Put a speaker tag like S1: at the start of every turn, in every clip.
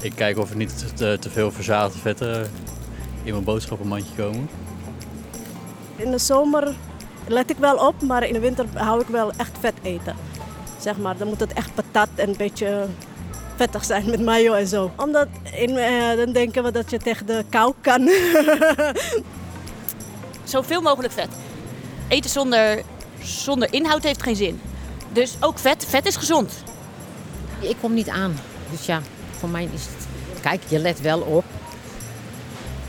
S1: Ik kijk of er niet te, te veel verzadigde vetten in mijn boodschappenmandje komen.
S2: In de zomer let ik wel op, maar in de winter hou ik wel echt vet eten. Zeg maar, dan moet het echt patat en een beetje vettig zijn met mayo en zo. Omdat in, eh, dan denken we dat je tegen de kou kan.
S3: Zoveel mogelijk vet. Eten zonder, zonder inhoud heeft geen zin. Dus ook vet. Vet is gezond.
S4: Ik kom niet aan. Dus ja, voor mij is het... Kijk, je let wel op.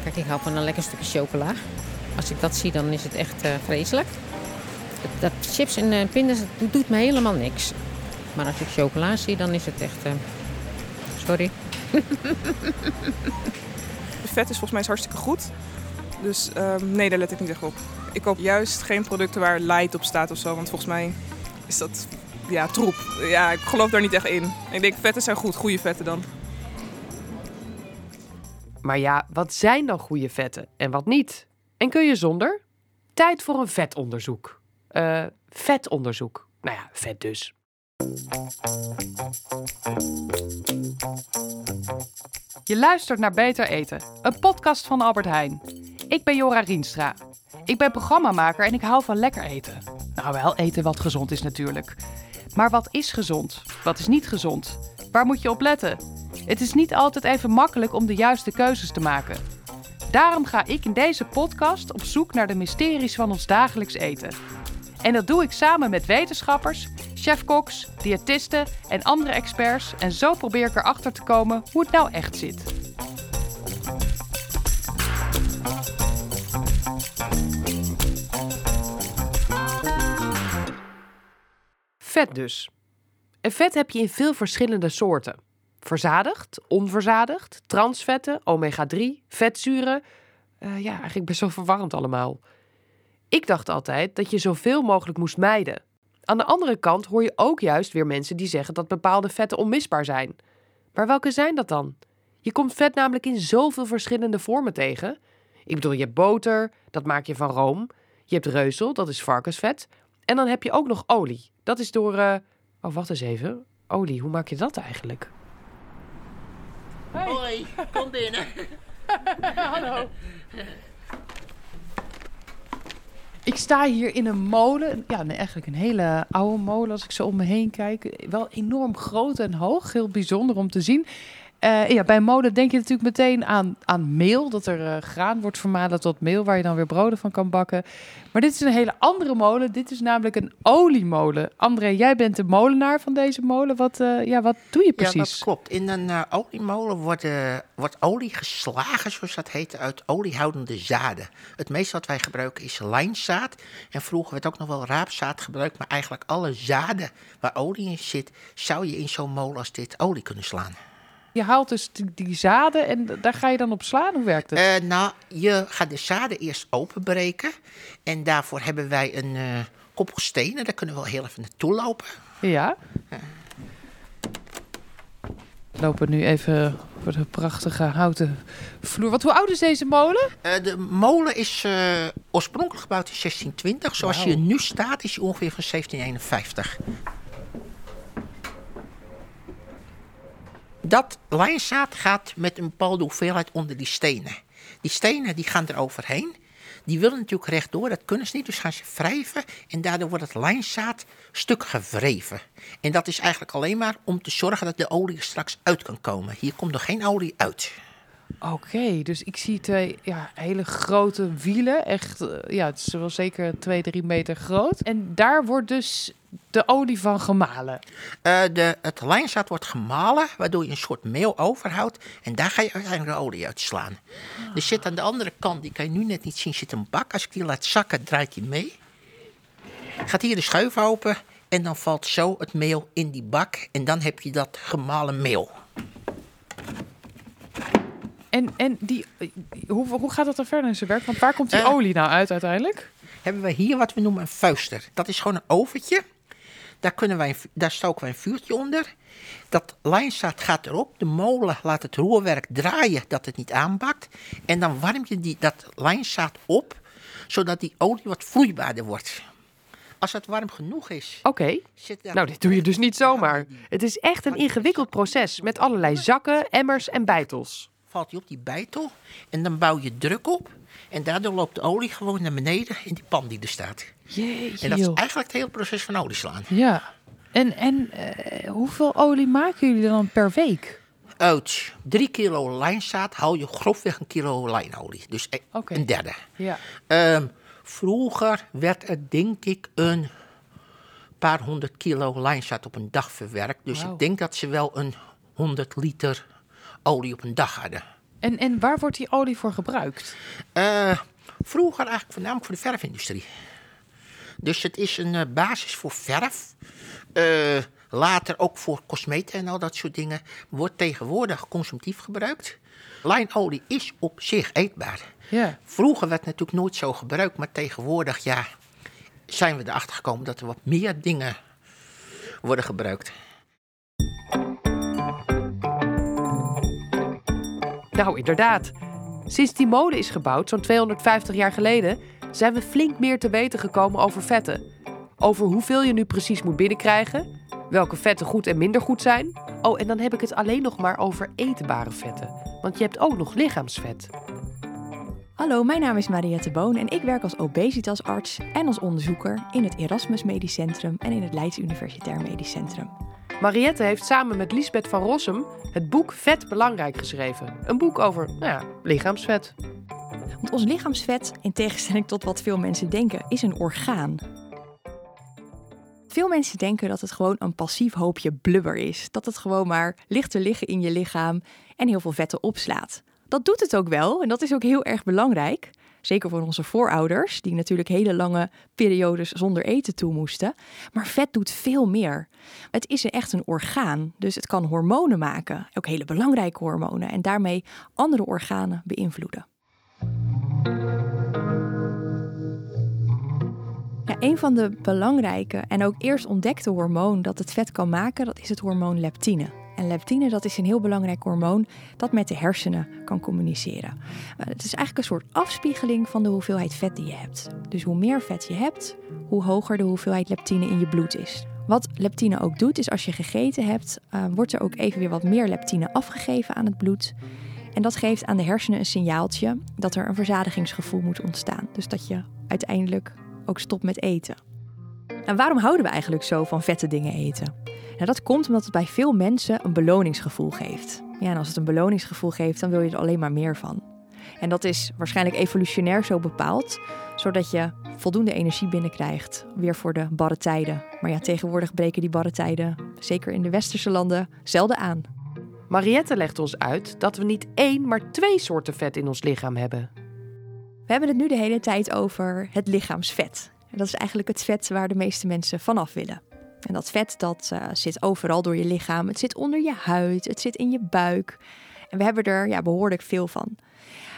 S4: Kijk, ik hou van een lekker stukje chocola. Als ik dat zie, dan is het echt eh, vreselijk. Dat chips en uh, pindas, dat doet me helemaal niks. Maar als ik chocola zie, dan is het echt... eh, sorry.
S5: Vet is volgens mij hartstikke goed. Dus ehm, nee, daar let ik niet echt op. Ik koop juist geen producten waar light op staat of zo. Want volgens mij is dat ja, troep. Ja, ik geloof daar niet echt in. Ik denk vetten zijn goed, goede vetten dan.
S6: Maar ja, wat zijn dan goede vetten en wat niet? En kun je zonder? Tijd voor een vetonderzoek. Eh, vetonderzoek. Nou ja, vet dus.
S7: Je luistert naar Beter Eten, een podcast van Albert Heijn. Ik ben Jora Rienstra. Ik ben programmamaker en ik hou van lekker eten. Nou, wel eten wat gezond is natuurlijk. Maar wat is gezond? Wat is niet gezond? Waar moet je op letten? Het is niet altijd even makkelijk om de juiste keuzes te maken. Daarom ga ik in deze podcast op zoek naar de mysteries van ons dagelijks eten. En dat doe ik samen met wetenschappers, chefkoks, diëtisten en andere experts. En zo probeer ik erachter te komen hoe het nou echt zit.
S6: Vet dus. En vet heb je in veel verschillende soorten. Verzadigd, onverzadigd, transvetten, omega-3, vetzuren. Eh, ja, eigenlijk best wel verwarrend allemaal. Ik dacht altijd dat je zoveel mogelijk moest mijden. Aan de andere kant hoor je ook juist weer mensen die zeggen dat bepaalde vetten onmisbaar zijn. Maar welke zijn dat dan? Je komt vet namelijk in zoveel verschillende vormen tegen. Ik bedoel, je hebt boter, dat maak je van room. Je hebt reuzel, dat is varkensvet. En dan heb je ook nog olie. Dat is door. eh, Oh, wacht eens even. Olie, hoe maak je dat eigenlijk?
S3: Hoi, kom binnen.
S7: Hallo. Ik sta hier in een molen. Ja, nee, eigenlijk een hele oude molen als ik zo om me heen kijk. Wel enorm groot en hoog. Heel bijzonder om te zien. Eh, ja, bij molen denk je natuurlijk meteen aan, aan meel. Dat er eh, graan wordt vermalen tot meel waar je dan weer broden van kan bakken. Maar dit is een hele andere molen. Dit is namelijk een oliemolen. André, jij bent de molenaar van deze molen. Wat, eh, ja, wat doe je
S8: Ja, dat
S7: precies?
S8: klopt. In een oliemolen wordt, wordt olie geslagen, zoals dat heet, uit oliehoudende zaden. Het meeste wat wij gebruiken is lijnzaad. En vroeger werd ook nog wel raapzaad gebruikt. Maar eigenlijk alle zaden waar olie in zit, zou je in zo'n molen als dit olie kunnen slaan.
S7: Je haalt dus die, die zaden en daar ga je dan op slaan. Hoe werkt het?
S8: Eh, nou, je gaat de zaden eerst openbreken. En daarvoor hebben wij een eh koppel stenen. Daar kunnen we wel heel even naartoe lopen.
S7: Ja. We lopen nu even voor de prachtige houten vloer. Wat, hoe oud is deze molen?
S8: Eh, de molen is oorspronkelijk gebouwd in 1620. Zoals je nu staat, is hij ongeveer van 1751. Dat lijnzaad gaat met een bepaalde hoeveelheid onder die stenen. Die stenen die gaan er overheen. Die willen natuurlijk rechtdoor, dat kunnen ze niet, dus gaan ze wrijven. En daardoor wordt het lijnzaad stuk gewreven. En dat is eigenlijk alleen maar om te zorgen dat de olie er straks uit kan komen. Hier komt nog geen olie uit.
S7: Oké, dus ik zie twee ja, hele grote wielen. Echt, eh, ja, het is wel zeker twee, drie meter groot. En daar wordt dus de olie van gemalen.
S8: Eh, de, het lijnzaad wordt gemalen, waardoor je een soort meel overhoudt. En daar ga je uiteindelijk de olie uitslaan. Er zit aan de andere kant, die kan je nu net niet zien, zit een bak. Als ik die laat zakken, draait die mee. Gaat hier de schuif open en dan valt zo het meel in die bak. En dan heb je dat gemalen meel.
S7: En, en die, eh, hoe, hoe gaat dat dan verder in zijn werk? Want waar komt die
S8: Eh.
S7: olie nou uit uiteindelijk?
S8: Hebben we hier wat we noemen een vuister. Dat is gewoon een oventje. Daar, kunnen wij, daar stoken wij een vuurtje onder. Dat lijnzaad gaat erop. De molen laat het roerwerk draaien dat het niet aanbakt. En dan warm je die, dat lijnzaad op, zodat die olie wat vloeibaarder wordt. Als het warm genoeg is,
S6: Oké. Nou, dit doe je dus niet zomaar. Het is echt een ingewikkeld proces met allerlei zakken, emmers en beitels.
S8: Valt hij op die bijtel en dan bouw je druk op. En daardoor loopt de olie gewoon naar beneden in die pan die er staat.
S7: Jeetje,
S8: En dat is
S7: joh.
S8: eigenlijk het hele proces van olie slaan.
S7: Ja. En, en eh, hoeveel olie maken jullie dan per week?
S8: Uit drie kilo lijnzaad haal je grofweg een kilo lijnolie. Dus e- een derde.
S7: Ja.
S8: Ehm, vroeger werd er denk ik een paar honderd kilo lijnzaad op een dag verwerkt. Dus ik denk dat ze wel een 100 liter olie op een dag hadden.
S7: En, en waar wordt die olie voor gebruikt?
S8: Eh, vroeger eigenlijk voornamelijk voor de verfindustrie. Dus het is een eh, basis voor verf. Eh, later ook voor cosmeten en al dat soort dingen. Wordt tegenwoordig consumptief gebruikt. Lijnolie is op zich eetbaar.
S7: Ja.
S8: Vroeger werd het natuurlijk nooit zo gebruikt, maar tegenwoordig ja, zijn we erachter gekomen dat er wat meer dingen worden gebruikt.
S6: Nou, inderdaad. Sinds die mode is gebouwd, zo'n 250 jaar geleden, zijn we flink meer te weten gekomen over vetten. Over hoeveel je nu precies moet binnenkrijgen, welke vetten goed en minder goed zijn. Oh, en dan heb ik het alleen nog maar over eetbare vetten. Want je hebt ook nog lichaamsvet.
S9: Hallo, mijn naam is Mariette Boon en ik werk als obesitasarts en als onderzoeker in het Erasmus Medisch Centrum en in het Leids Universitair Medisch Centrum.
S6: Mariette heeft samen met Lisbeth van Rossum het boek Vet Belangrijk geschreven. Een boek over, nou ja, lichaamsvet.
S9: Want ons lichaamsvet, in tegenstelling tot wat veel mensen denken, is een orgaan. Veel mensen denken dat het gewoon een passief hoopje blubber is. Dat het gewoon maar ligt te liggen in je lichaam en heel veel vetten opslaat. Dat doet het ook wel en dat is ook heel erg belangrijk. Zeker voor onze voorouders, die natuurlijk hele lange periodes zonder eten toe moesten. Maar vet doet veel meer. Het is echt een orgaan, dus het kan hormonen maken, ook hele belangrijke hormonen, en daarmee andere organen beïnvloeden. Een van de belangrijke en ook eerst ontdekte hormoon dat het vet kan maken, dat is het hormoon leptine. En leptine dat is een heel belangrijk hormoon dat met de hersenen kan communiceren. Eh, het is eigenlijk een soort afspiegeling van de hoeveelheid vet die je hebt. Dus hoe meer vet je hebt, hoe hoger de hoeveelheid leptine in je bloed is. Wat leptine ook doet, is als je gegeten hebt, eh, wordt er ook even weer wat meer leptine afgegeven aan het bloed. En dat geeft aan de hersenen een signaaltje dat er een verzadigingsgevoel moet ontstaan. Dus dat je uiteindelijk ook stopt met eten. En waarom houden we eigenlijk zo van vette dingen eten? Nou, dat komt omdat het bij veel mensen een beloningsgevoel geeft. Ja, en als het een beloningsgevoel geeft, dan wil je er alleen maar meer van. En dat is waarschijnlijk evolutionair zo bepaald, zodat je voldoende energie binnenkrijgt, weer voor de barre tijden. Maar ja, tegenwoordig breken die barre tijden, zeker in de westerse landen, zelden aan.
S6: Mariette legt ons uit dat we niet één, maar twee soorten vet in ons lichaam hebben.
S9: We hebben het nu de hele tijd over het lichaamsvet. En dat is eigenlijk het vet waar de meeste mensen vanaf willen. En dat vet dat eh, zit overal door je lichaam. Het zit onder je huid, het zit in je buik. En we hebben er ja, behoorlijk veel van.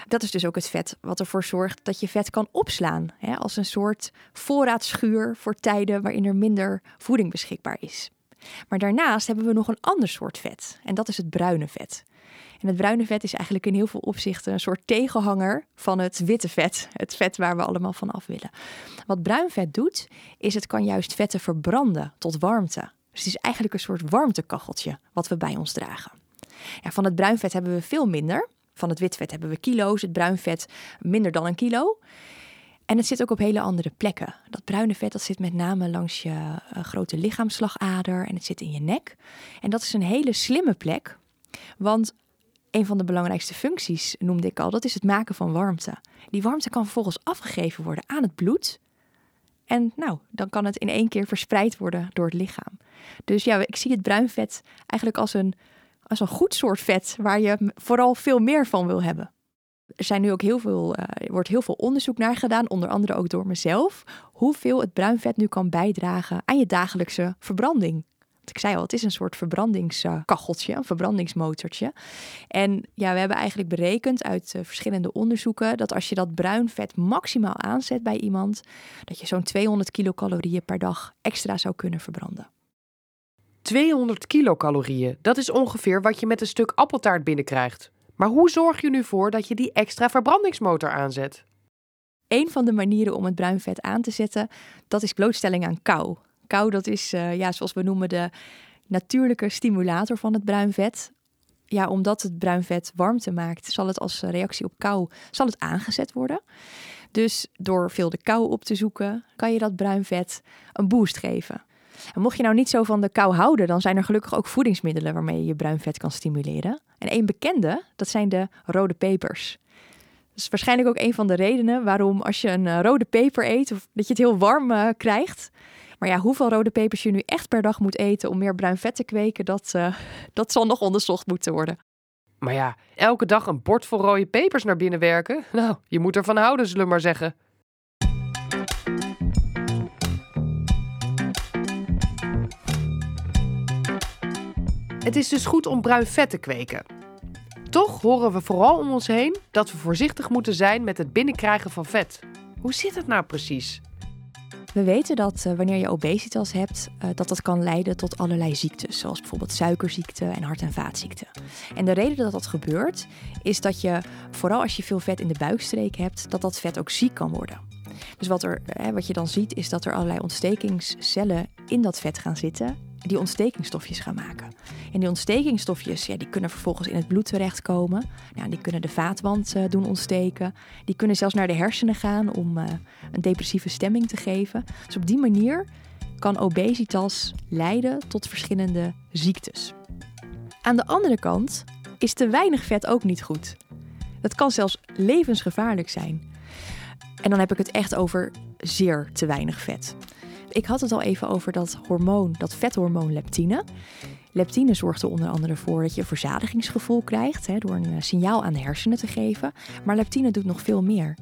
S9: Dat is dus ook het vet wat ervoor zorgt dat je vet kan opslaan. Hè, als een soort voorraadschuur voor tijden waarin er minder voeding beschikbaar is. Maar daarnaast hebben we nog een ander soort vet. En dat is het bruine vet. En het bruine vet is eigenlijk in heel veel opzichten een soort tegenhanger van het witte vet. Het vet waar we allemaal van af willen. Wat bruin vet doet, is het kan juist vetten verbranden tot warmte. Dus het is eigenlijk een soort warmtekacheltje wat we bij ons dragen. Ja, van het bruin vet hebben we veel minder. Van het wit vet hebben we kilo's, het bruin vet minder dan een kilo. En het zit ook op hele andere plekken. Dat bruine vet dat zit met name langs je uh, grote lichaamsslagader en het zit in je nek. En dat is een hele slimme plek, want een van de belangrijkste functies, noemde ik al, dat is het maken van warmte. Die warmte kan vervolgens afgegeven worden aan het bloed. En nou, dan kan het in één keer verspreid worden door het lichaam. Dus ja, ik zie het bruin vet eigenlijk als een, als een goed soort vet waar je vooral veel meer van wil hebben. Er zijn nu ook heel veel, er wordt heel veel onderzoek naar gedaan, onder andere ook door mezelf, hoeveel het bruin vet nu kan bijdragen aan je dagelijkse verbranding. Want ik zei al, het is een soort verbrandingskacheltje, een verbrandingsmotortje. En ja, we hebben eigenlijk berekend uit uh, verschillende onderzoeken dat als je dat bruin vet maximaal aanzet bij iemand, dat je zo'n 200 kilocalorieën per dag extra zou kunnen verbranden.
S6: 200 kilocalorieën, dat is ongeveer wat je met een stuk appeltaart binnenkrijgt. Maar hoe zorg je nu voor dat je die extra verbrandingsmotor aanzet?
S9: een van de manieren om het bruin vet aan te zetten, dat is blootstelling aan kou. Kou, dat is, uh, ja, zoals we noemen, de natuurlijke stimulator van het bruin vet. Ja, omdat het bruin vet warmte maakt, zal het als reactie op kou zal het aangezet worden. Dus door veel de kou op te zoeken, kan je dat bruin vet een boost geven. En mocht je nou niet zo van de kou houden, dan zijn er gelukkig ook voedingsmiddelen waarmee je je bruin vet kan stimuleren. En een bekende, dat zijn de rode pepers. Dat is waarschijnlijk ook een van de redenen waarom als je een eh, rode peper eet, of dat je het heel warm uh, krijgt. Maar ja, hoeveel rode pepers je nu echt per dag moet eten om meer bruin vet te kweken, dat, uh, dat zal nog onderzocht moeten worden.
S6: Maar ja, elke dag een bord vol rode pepers naar binnen werken? Nou, je moet ervan houden, zullen we maar zeggen. Het is dus goed om bruin vet te kweken. Toch horen we vooral om ons heen dat we voorzichtig moeten zijn met het binnenkrijgen van vet. Hoe zit het nou precies?
S9: We weten dat uh, wanneer je obesitas hebt, uh, dat dat kan leiden tot allerlei ziektes, zoals bijvoorbeeld suikerziekte en hart- en vaatziekten. En de reden dat dat gebeurt, is dat je, vooral als je veel vet in de buikstreek hebt, dat dat vet ook ziek kan worden. Dus wat, er, hè, wat je dan ziet, is dat er allerlei ontstekingscellen in dat vet gaan zitten die ontstekingsstofjes gaan maken. En die ontstekingsstofjes ja, die kunnen vervolgens in het bloed terechtkomen. Nou, die kunnen de vaatwand uh, doen ontsteken. Die kunnen zelfs naar de hersenen gaan om uh, een depressieve stemming te geven. Dus op die manier kan obesitas leiden tot verschillende ziektes. Aan de andere kant is te weinig vet ook niet goed. Dat kan zelfs levensgevaarlijk zijn. En dan heb ik het echt over zeer te weinig vet. Ik had het al even over dat hormoon, dat vethormoon leptine. Leptine zorgt er onder andere voor dat je een verzadigingsgevoel krijgt hè, door een eh, signaal aan de hersenen te geven. Maar leptine doet nog veel meer.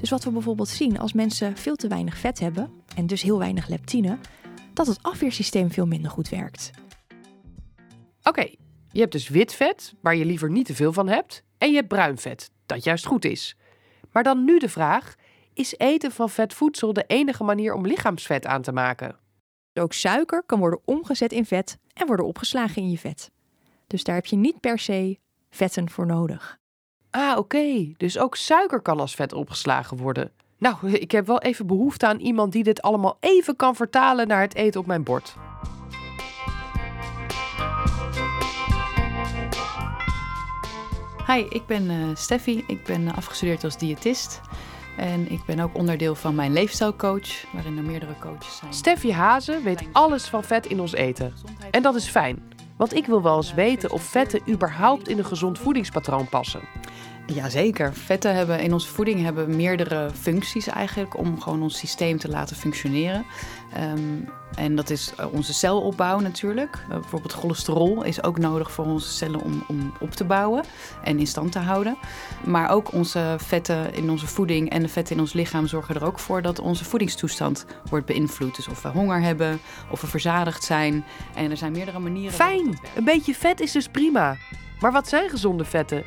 S9: Dus wat we bijvoorbeeld zien als mensen veel te weinig vet hebben en dus heel weinig leptine, dat het afweersysteem veel minder goed werkt.
S6: Oké, je hebt dus wit vet, waar je liever niet te veel van hebt, en je hebt bruin vet, dat juist goed is. Maar dan nu de vraag: is eten van vet voedsel de enige manier om lichaamsvet aan te maken?
S9: Ook suiker kan worden omgezet in vet en worden opgeslagen in je vet. Dus daar heb je niet per se vetten voor nodig.
S6: Ah, oké. Dus ook suiker kan als vet opgeslagen worden. Nou, ik heb wel even behoefte aan iemand die dit allemaal even kan vertalen naar het eten op mijn bord.
S10: Hi, ik ben uh, Steffi. Ik ben afgestudeerd als diëtist. En ik ben ook onderdeel van mijn leefstijlcoach, waarin er meerdere coaches zijn.
S6: Steffi Hazen weet alles van vet in ons eten. En dat is fijn, want ik wil wel eens weten of vetten überhaupt in een gezond voedingspatroon passen.
S10: Jazeker. Vetten hebben in onze voeding hebben meerdere functies eigenlijk om gewoon ons systeem te laten functioneren. Um, en dat is eh, onze celopbouw natuurlijk. Uh, bijvoorbeeld cholesterol is ook nodig voor onze cellen om, om op te bouwen en in stand te houden. Maar ook onze vetten in onze voeding en de vetten in ons lichaam zorgen er ook voor dat onze voedingstoestand wordt beïnvloed. Dus of we honger hebben, of we verzadigd zijn. En er zijn meerdere manieren.
S6: Fijn! Een beetje vet is dus prima. Maar wat zijn gezonde vetten?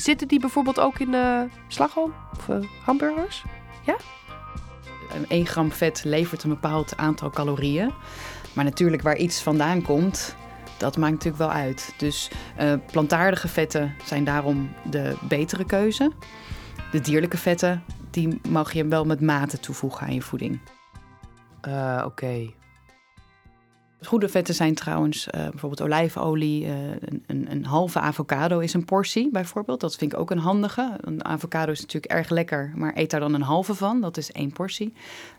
S6: Zitten die bijvoorbeeld ook in uh, slagroom of uh, hamburgers? Ja?
S10: 1 gram vet levert een bepaald aantal calorieën. Maar natuurlijk waar iets vandaan komt, dat maakt natuurlijk wel uit. Dus uh, plantaardige vetten zijn daarom de betere keuze. De dierlijke vetten, die mag je wel met mate toevoegen aan je voeding.
S6: Uh, Oké. Okay.
S10: Goede vetten zijn trouwens uh, bijvoorbeeld olijfolie. Uh, een, een, een, halve avocado is een portie bijvoorbeeld. Dat vind ik ook een handige. Een avocado is natuurlijk erg lekker, maar eet daar dan een halve van. Dat is één portie.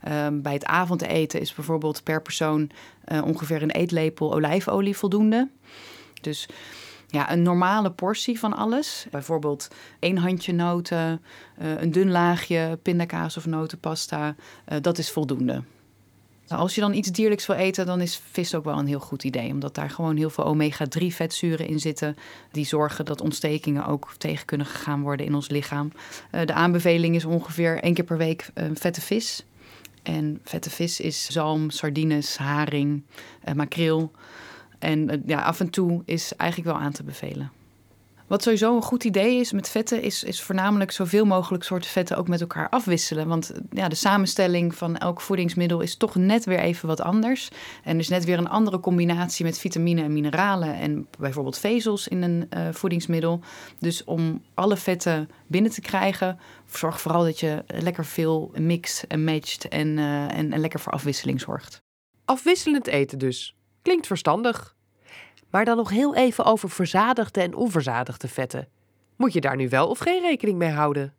S10: Uh, bij het avondeten is bijvoorbeeld per persoon uh, ongeveer een eetlepel olijfolie voldoende. Dus ja, een normale portie van alles. Bijvoorbeeld één handje noten, een dun laagje pindakaas of notenpasta. dat is voldoende. Nou, als je dan iets dierlijks wil eten, dan is vis ook wel een heel goed idee. Omdat daar gewoon heel veel omega-3 vetzuren in zitten. Die zorgen dat ontstekingen ook tegen kunnen gegaan worden in ons lichaam. Uh, de aanbeveling is ongeveer één keer per week uh, vette vis. En vette vis is zalm, sardines, haring, uh, makreel. En ja, af en toe is eigenlijk wel aan te bevelen. Wat sowieso een goed idee is met vetten, is, is voornamelijk zoveel mogelijk soorten vetten ook met elkaar afwisselen. Want ja, de samenstelling van elk voedingsmiddel is toch net weer even wat anders. En er is net weer een andere combinatie met vitamine en mineralen en bijvoorbeeld vezels in een uh, voedingsmiddel. Dus om alle vetten binnen te krijgen, zorg vooral dat je lekker veel mixt en matcht en, uh, en, en lekker voor afwisseling zorgt.
S6: Afwisselend eten dus. Klinkt verstandig. Maar dan nog heel even over verzadigde en onverzadigde vetten. Moet je daar nu wel of geen rekening mee houden?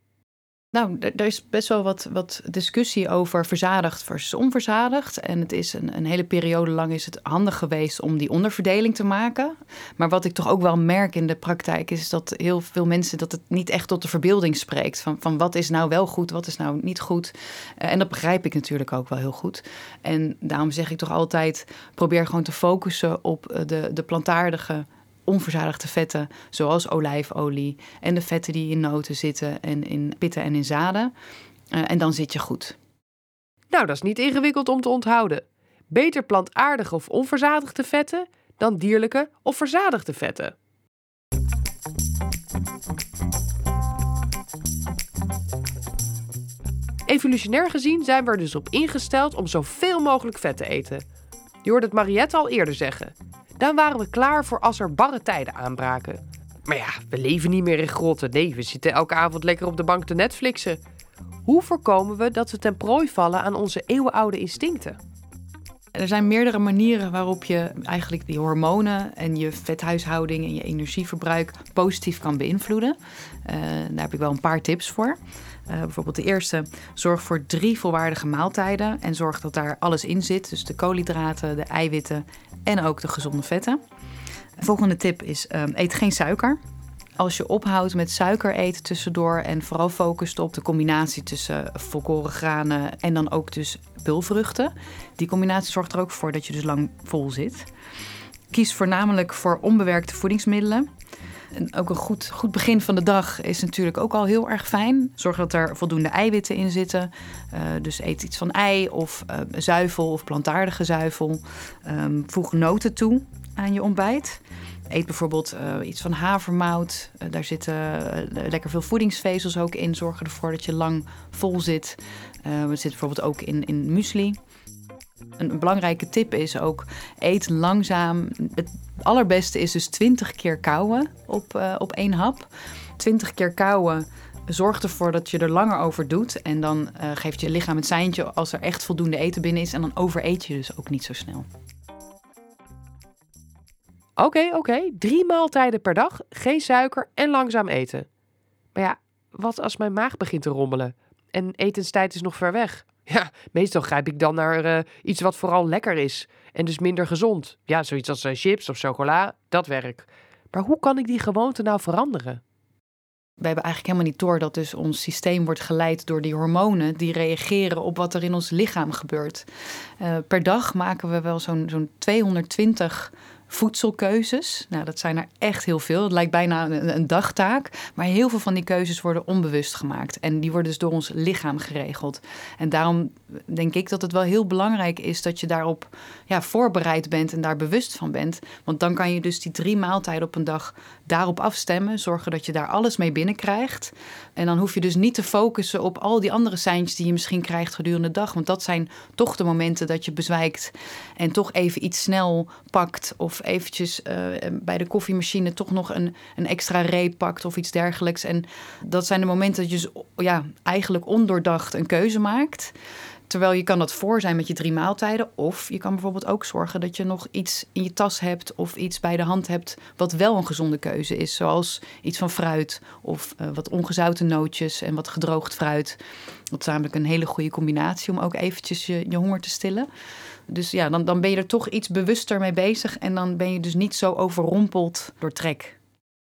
S10: Nou, er is best wel wat, wat discussie over verzadigd versus onverzadigd. En het is een, een hele periode lang is het handig geweest om die onderverdeling te maken. Maar wat ik toch ook wel merk in de praktijk is dat heel veel mensen dat het niet echt tot de verbeelding spreekt. Van, van wat is nou wel goed, wat is nou niet goed. Uh, en dat begrijp ik natuurlijk ook wel heel goed. En daarom zeg ik toch altijd: probeer gewoon te focussen op de, de plantaardige onverzadigde vetten, zoals olijfolie en de vetten die in noten zitten en in pitten en in zaden. Uh, en dan zit je goed.
S6: Nou, dat is niet ingewikkeld om te onthouden. Beter plantaardige of onverzadigde vetten dan dierlijke of verzadigde vetten. Evolutionair gezien zijn we er dus op ingesteld om zoveel mogelijk vet te eten. Je hoorde het Mariette al eerder zeggen. Dan waren we klaar voor als er barre tijden aanbraken. Maar ja, we leven niet meer in grotten. Nee, we zitten elke avond lekker op de bank te Netflixen. Hoe voorkomen we dat we ten prooi vallen aan onze eeuwenoude instincten?
S10: Er zijn meerdere manieren waarop je eigenlijk die hormonen en je vethuishouding en je energieverbruik positief kan beïnvloeden. Uh, daar heb ik wel een paar tips voor. Uh, bijvoorbeeld de eerste, zorg voor drie volwaardige maaltijden en zorg dat daar alles in zit. Dus de koolhydraten, de eiwitten en ook de gezonde vetten. volgende tip is um, eet geen suiker. Als je ophoudt met suiker eten tussendoor en vooral focust op de combinatie tussen volkoren granen en dan ook dus pulvruchten. Die combinatie zorgt er ook voor dat je dus lang vol zit. Kies voornamelijk voor onbewerkte voedingsmiddelen. En ook een goed, goed begin van de dag is natuurlijk ook al heel erg fijn. Zorg dat er voldoende eiwitten in zitten. Uh, dus eet iets van ei of uh, zuivel of plantaardige zuivel. Um, voeg noten toe aan je ontbijt. Eet bijvoorbeeld uh, iets van havermout. daar zitten lekker veel voedingsvezels ook in. Zorg ervoor dat je lang vol zit. het zit bijvoorbeeld ook in, in muesli. Een belangrijke tip is ook: eet langzaam. Het allerbeste is dus 20 keer kauwen op, uh, op één hap. 20 keer kauwen zorgt ervoor dat je er langer over doet. En dan uh, geeft je lichaam het seintje als er echt voldoende eten binnen is. En dan overeet je dus ook niet zo snel.
S6: Oké, oké. Drie maaltijden per dag, geen suiker en langzaam eten. Maar ja, wat als mijn maag begint te rommelen en etenstijd is nog ver weg? Ja, meestal grijp ik dan naar uh, iets wat vooral lekker is en dus minder gezond. Ja, zoiets als uh, chips of chocola, dat werkt. Maar hoe kan ik die gewoonte nou veranderen?
S10: We hebben eigenlijk helemaal niet door dat dus ons systeem wordt geleid door die hormonen die reageren op wat er in ons lichaam gebeurt. Uh, per dag maken we wel zo'n zo'n 220 voedselkeuzes. Nou, dat zijn er echt heel veel. Het lijkt bijna een, een, dagtaak. Maar heel veel van die keuzes worden onbewust gemaakt. En die worden dus door ons lichaam geregeld. En daarom denk ik dat het wel heel belangrijk is dat je daarop ja, voorbereid bent en daar bewust van bent. Want dan kan je dus die drie maaltijden op een dag daarop afstemmen. Zorgen dat je daar alles mee binnenkrijgt. En dan hoef je dus niet te focussen op al die andere seintjes die je misschien krijgt gedurende de dag. Want dat zijn toch de momenten dat je bezwijkt en toch even iets snel pakt. Of eventjes uh, bij de koffiemachine toch nog een, een extra reep pakt of iets dergelijks. En dat zijn de momenten dat je dus, ja, eigenlijk ondoordacht een keuze maakt. Terwijl je kan dat voor zijn met je drie maaltijden. Of je kan bijvoorbeeld ook zorgen dat je nog iets in je tas hebt of iets bij de hand hebt wat wel een gezonde keuze is. Zoals iets van fruit of uh, wat ongezouten nootjes en wat gedroogd fruit. Dat is namelijk een hele goede combinatie om ook eventjes je, je honger te stillen. Dus ja, dan, dan ben je er toch iets bewuster mee bezig en dan ben je dus niet zo overrompeld door trek.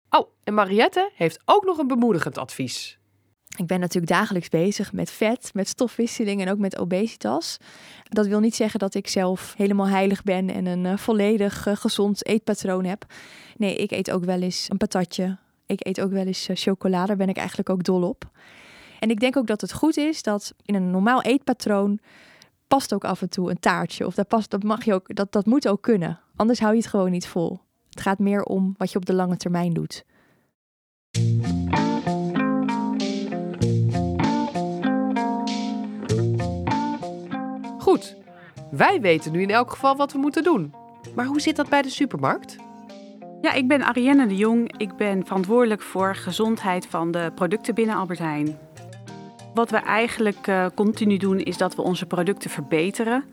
S6: Oh, en Mariette heeft ook nog een bemoedigend advies.
S9: Ik ben natuurlijk dagelijks bezig met vet, met stofwisseling en ook met obesitas. Dat wil niet zeggen dat ik zelf helemaal heilig ben en een uh, volledig uh, gezond eetpatroon heb. Nee, ik eet ook wel eens een patatje. Ik eet ook wel eens uh, chocolade, daar ben ik eigenlijk ook dol op. En ik denk ook dat het goed is dat in een normaal eetpatroon past ook af en toe een taartje. Of dat, past, dat, mag je ook, dat, dat moet ook kunnen. Anders hou je het gewoon niet vol. Het gaat meer om wat je op de lange termijn doet.
S6: Goed, wij weten nu in elk geval wat we moeten doen. Maar hoe zit dat bij de supermarkt?
S11: Ja, ik ben Arienne de Jong. Ik ben verantwoordelijk voor gezondheid van de producten binnen Albert Heijn. Wat we eigenlijk uh, continu doen is dat we onze producten verbeteren.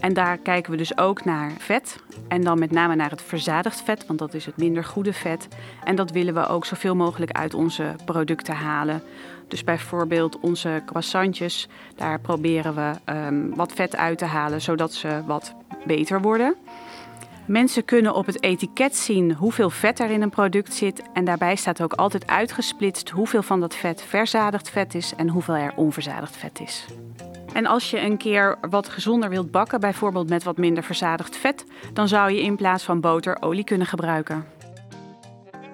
S11: En daar kijken we dus ook naar vet. En dan met name naar het verzadigd vet, want dat is het minder goede vet. En dat willen we ook zoveel mogelijk uit onze producten halen. Dus bijvoorbeeld onze croissantjes, daar proberen we um, wat vet uit te halen, zodat ze wat beter worden. Mensen kunnen op het etiket zien hoeveel vet er in een product zit. En daarbij staat ook altijd uitgesplitst hoeveel van dat vet verzadigd vet is en hoeveel er onverzadigd vet is. En als je een keer wat gezonder wilt bakken, bijvoorbeeld met wat minder verzadigd vet, dan zou je in plaats van boter olie kunnen gebruiken.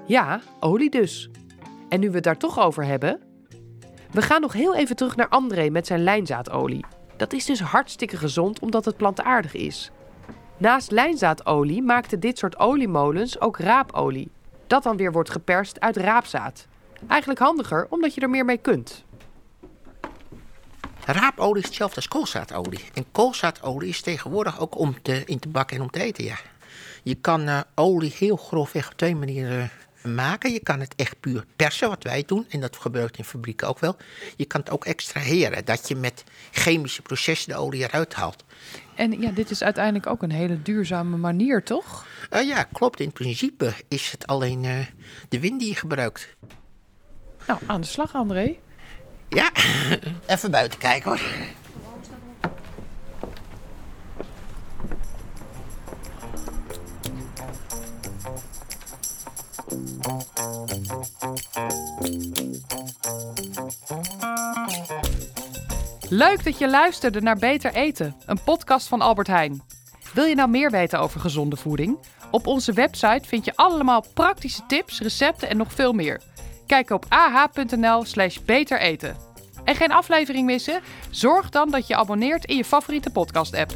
S6: Ja, olie dus. En nu we het daar toch over hebben, we gaan nog heel even terug naar André met zijn lijnzaadolie. Dat is dus hartstikke gezond omdat het plantaardig is. Naast lijnzaadolie maakten dit soort oliemolens ook raapolie. Dat dan weer wordt geperst uit raapzaad. Eigenlijk handiger omdat je er meer mee kunt.
S8: Raapolie is hetzelfde als koolzaadolie. En koolzaadolie is tegenwoordig ook om te, in te bakken en om te eten, ja. Je kan uh, olie heel grofweg op twee manieren maken. Je kan het echt puur persen, wat wij doen. En dat gebeurt in fabrieken ook wel. Je kan het ook extraheren, dat je met chemische processen de olie eruit haalt.
S7: En ja, dit is uiteindelijk ook een hele duurzame manier, toch?
S8: Uh, ja, klopt. In principe is het alleen uh, de wind die je gebruikt.
S7: Nou, aan de slag, André.
S8: Ja, even buiten kijken hoor.
S7: Leuk dat je luisterde naar Beter Eten, een podcast van Albert Heijn. Wil je nou meer weten over gezonde voeding? Op onze website vind je allemaal praktische tips, recepten en nog veel meer. Kijk op ah.nl/slash beter eten. En geen aflevering missen? Zorg dan dat je abonneert in je favoriete podcast-app.